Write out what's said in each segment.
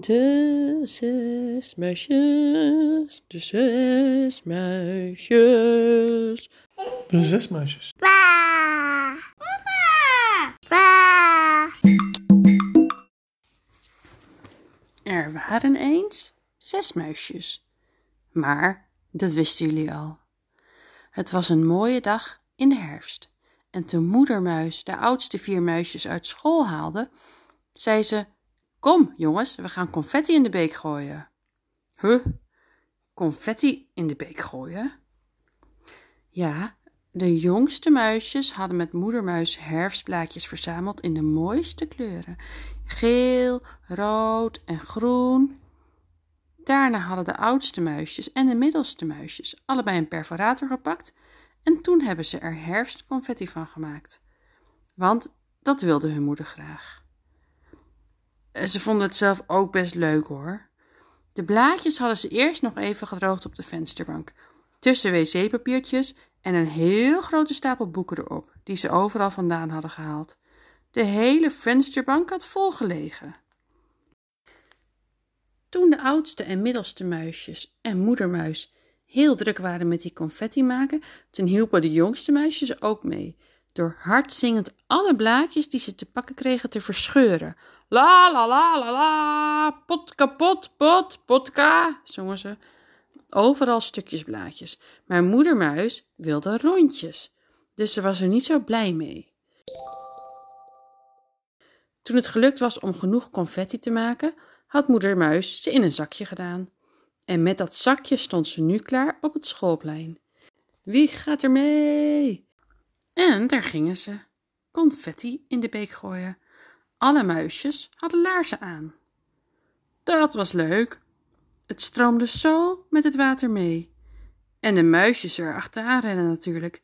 De zes muisjes, de zes muisjes. De zes muisjes. Ba. Ba. Er waren eens zes muisjes. Maar dat wisten jullie al. Het was een mooie dag in de herfst. En toen moedermuis de oudste vier muisjes uit school haalde, zei ze: Kom, jongens, we gaan confetti in de beek gooien. Huh? Confetti in de beek gooien? Ja, de jongste muisjes hadden met moedermuis herfstblaadjes verzameld in de mooiste kleuren: geel, rood en groen. Daarna hadden de oudste muisjes en de middelste muisjes allebei een perforator gepakt en toen hebben ze er herfstconfetti van gemaakt. Want dat wilde hun moeder graag. Ze vonden het zelf ook best leuk hoor. De blaadjes hadden ze eerst nog even gedroogd op de vensterbank, tussen wc-papiertjes en een heel grote stapel boeken erop, die ze overal vandaan hadden gehaald. De hele vensterbank had vol gelegen. Toen de oudste en middelste muisjes en moedermuis heel druk waren met die confetti maken, toen hielpen de jongste muisjes ook mee, door hardzingend alle blaadjes die ze te pakken kregen te verscheuren. La la la la la, pot kapot, pot, potka, zongen ze. Overal stukjes blaadjes, maar moedermuis wilde rondjes, dus ze was er niet zo blij mee. Toen het gelukt was om genoeg confetti te maken, had moeder Muis ze in een zakje gedaan. En met dat zakje stond ze nu klaar op het schoolplein. Wie gaat er mee? En daar gingen ze. Confetti in de beek gooien. Alle muisjes hadden laarzen aan. Dat was leuk. Het stroomde zo met het water mee. En de muisjes er achteraan rennen natuurlijk.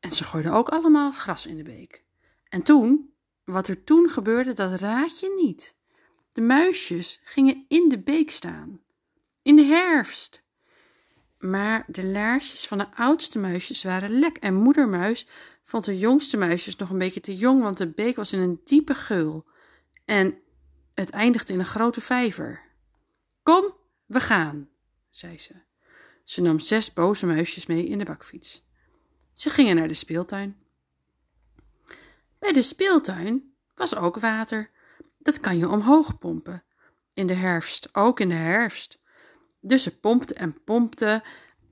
En ze gooiden ook allemaal gras in de beek. En toen, wat er toen gebeurde, dat raad je niet. De muisjes gingen in de beek staan. In de herfst. Maar de laarsjes van de oudste muisjes waren lek en moedermuis vond de jongste muisjes nog een beetje te jong, want de beek was in een diepe geul en het eindigde in een grote vijver. Kom, we gaan, zei ze. Ze nam zes boze muisjes mee in de bakfiets. Ze gingen naar de speeltuin. Bij de speeltuin was ook water. Dat kan je omhoog pompen. In de herfst, ook in de herfst. Dus ze pompte en pompte.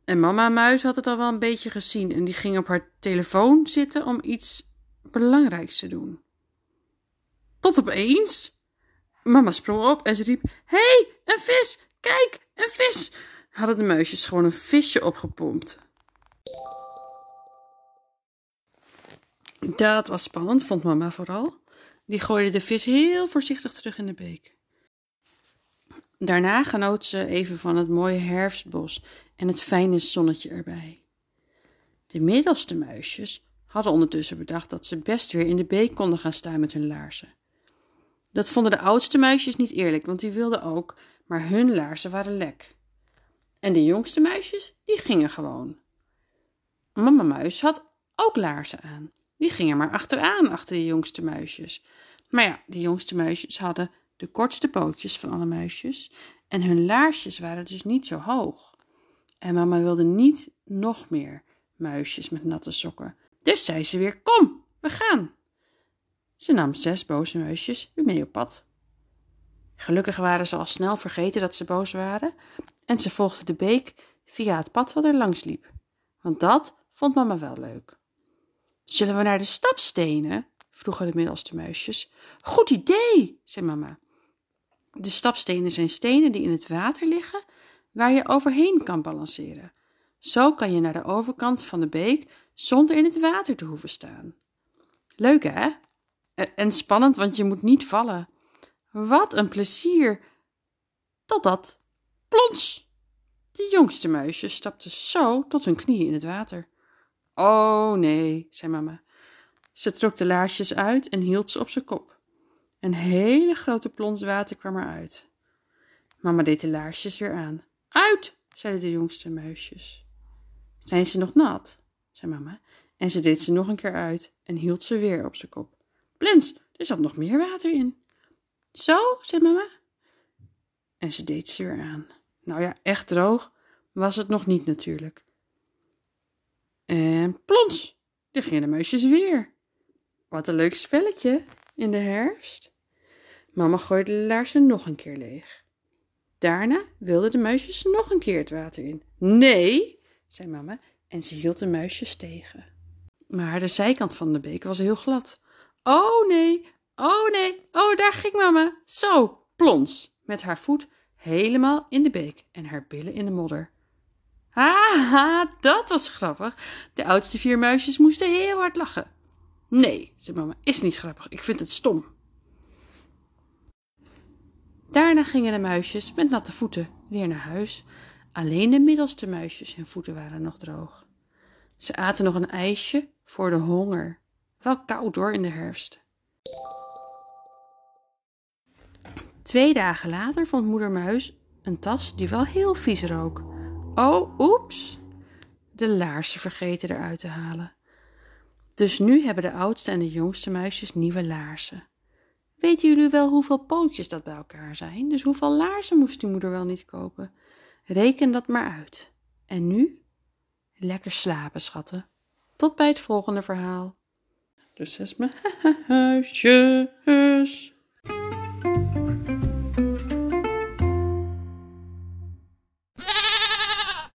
En mama Muis had het al wel een beetje gezien en die ging op haar telefoon zitten om iets belangrijks te doen. Tot opeens. Mama sprong op en ze riep: Hé, hey, een vis! Kijk, een vis! Hadden de muisjes gewoon een visje opgepompt. Dat was spannend, vond mama vooral. Die gooide de vis heel voorzichtig terug in de beek. Daarna genoot ze even van het mooie herfstbos en het fijne zonnetje erbij. De middelste muisjes hadden ondertussen bedacht dat ze best weer in de beek konden gaan staan met hun laarzen. Dat vonden de oudste muisjes niet eerlijk, want die wilden ook, maar hun laarzen waren lek. En de jongste muisjes, die gingen gewoon. Mama Muis had ook laarzen aan. Die gingen maar achteraan achter de jongste muisjes. Maar ja, de jongste muisjes hadden de kortste pootjes van alle muisjes en hun laarsjes waren dus niet zo hoog. En mama wilde niet nog meer muisjes met natte sokken. Dus zei ze weer: Kom, we gaan. Ze nam zes boze muisjes weer mee op pad. Gelukkig waren ze al snel vergeten dat ze boos waren en ze volgden de beek via het pad dat er langs liep. Want dat vond mama wel leuk. Zullen we naar de stapstenen? vroegen de middelste muisjes. Goed idee, zei mama. De stapstenen zijn stenen die in het water liggen, waar je overheen kan balanceren. Zo kan je naar de overkant van de beek zonder in het water te hoeven staan. Leuk hè? En spannend, want je moet niet vallen. Wat een plezier! Totdat, plons! De jongste muisjes stapten zo tot hun knieën in het water. Oh nee, zei mama. Ze trok de laarsjes uit en hield ze op zijn kop. Een hele grote plons water kwam eruit. Mama deed de laarsjes weer aan. Uit, zeiden de jongste muisjes. Zijn ze nog nat? zei mama. En ze deed ze nog een keer uit en hield ze weer op zijn kop. Plens, er zat nog meer water in. Zo, zei mama. En ze deed ze weer aan. Nou ja, echt droog was het nog niet natuurlijk. En plons, daar gingen de muisjes weer. Wat een leuk spelletje in de herfst. Mama gooide de laarzen nog een keer leeg. Daarna wilden de muisjes nog een keer het water in. Nee, zei mama en ze hield de muisjes tegen. Maar de zijkant van de beek was heel glad. Oh nee, oh nee, oh daar ging mama. Zo, plons, met haar voet helemaal in de beek en haar billen in de modder. Haha, dat was grappig. De oudste vier muisjes moesten heel hard lachen. Nee, zei mama, is niet grappig. Ik vind het stom. Daarna gingen de muisjes met natte voeten weer naar huis. Alleen de middelste muisjes hun voeten waren nog droog. Ze aten nog een ijsje voor de honger. Wel koud hoor in de herfst. Twee dagen later vond moeder muis een tas die wel heel vies rook. Oh, oeps! De laarzen vergeten eruit te halen. Dus nu hebben de oudste en de jongste muisjes nieuwe laarzen. Weten jullie wel hoeveel pootjes dat bij elkaar zijn? Dus hoeveel laarzen moest die moeder wel niet kopen? Reken dat maar uit. En nu? Lekker slapen, schatten. Tot bij het volgende verhaal. De zes huisjes.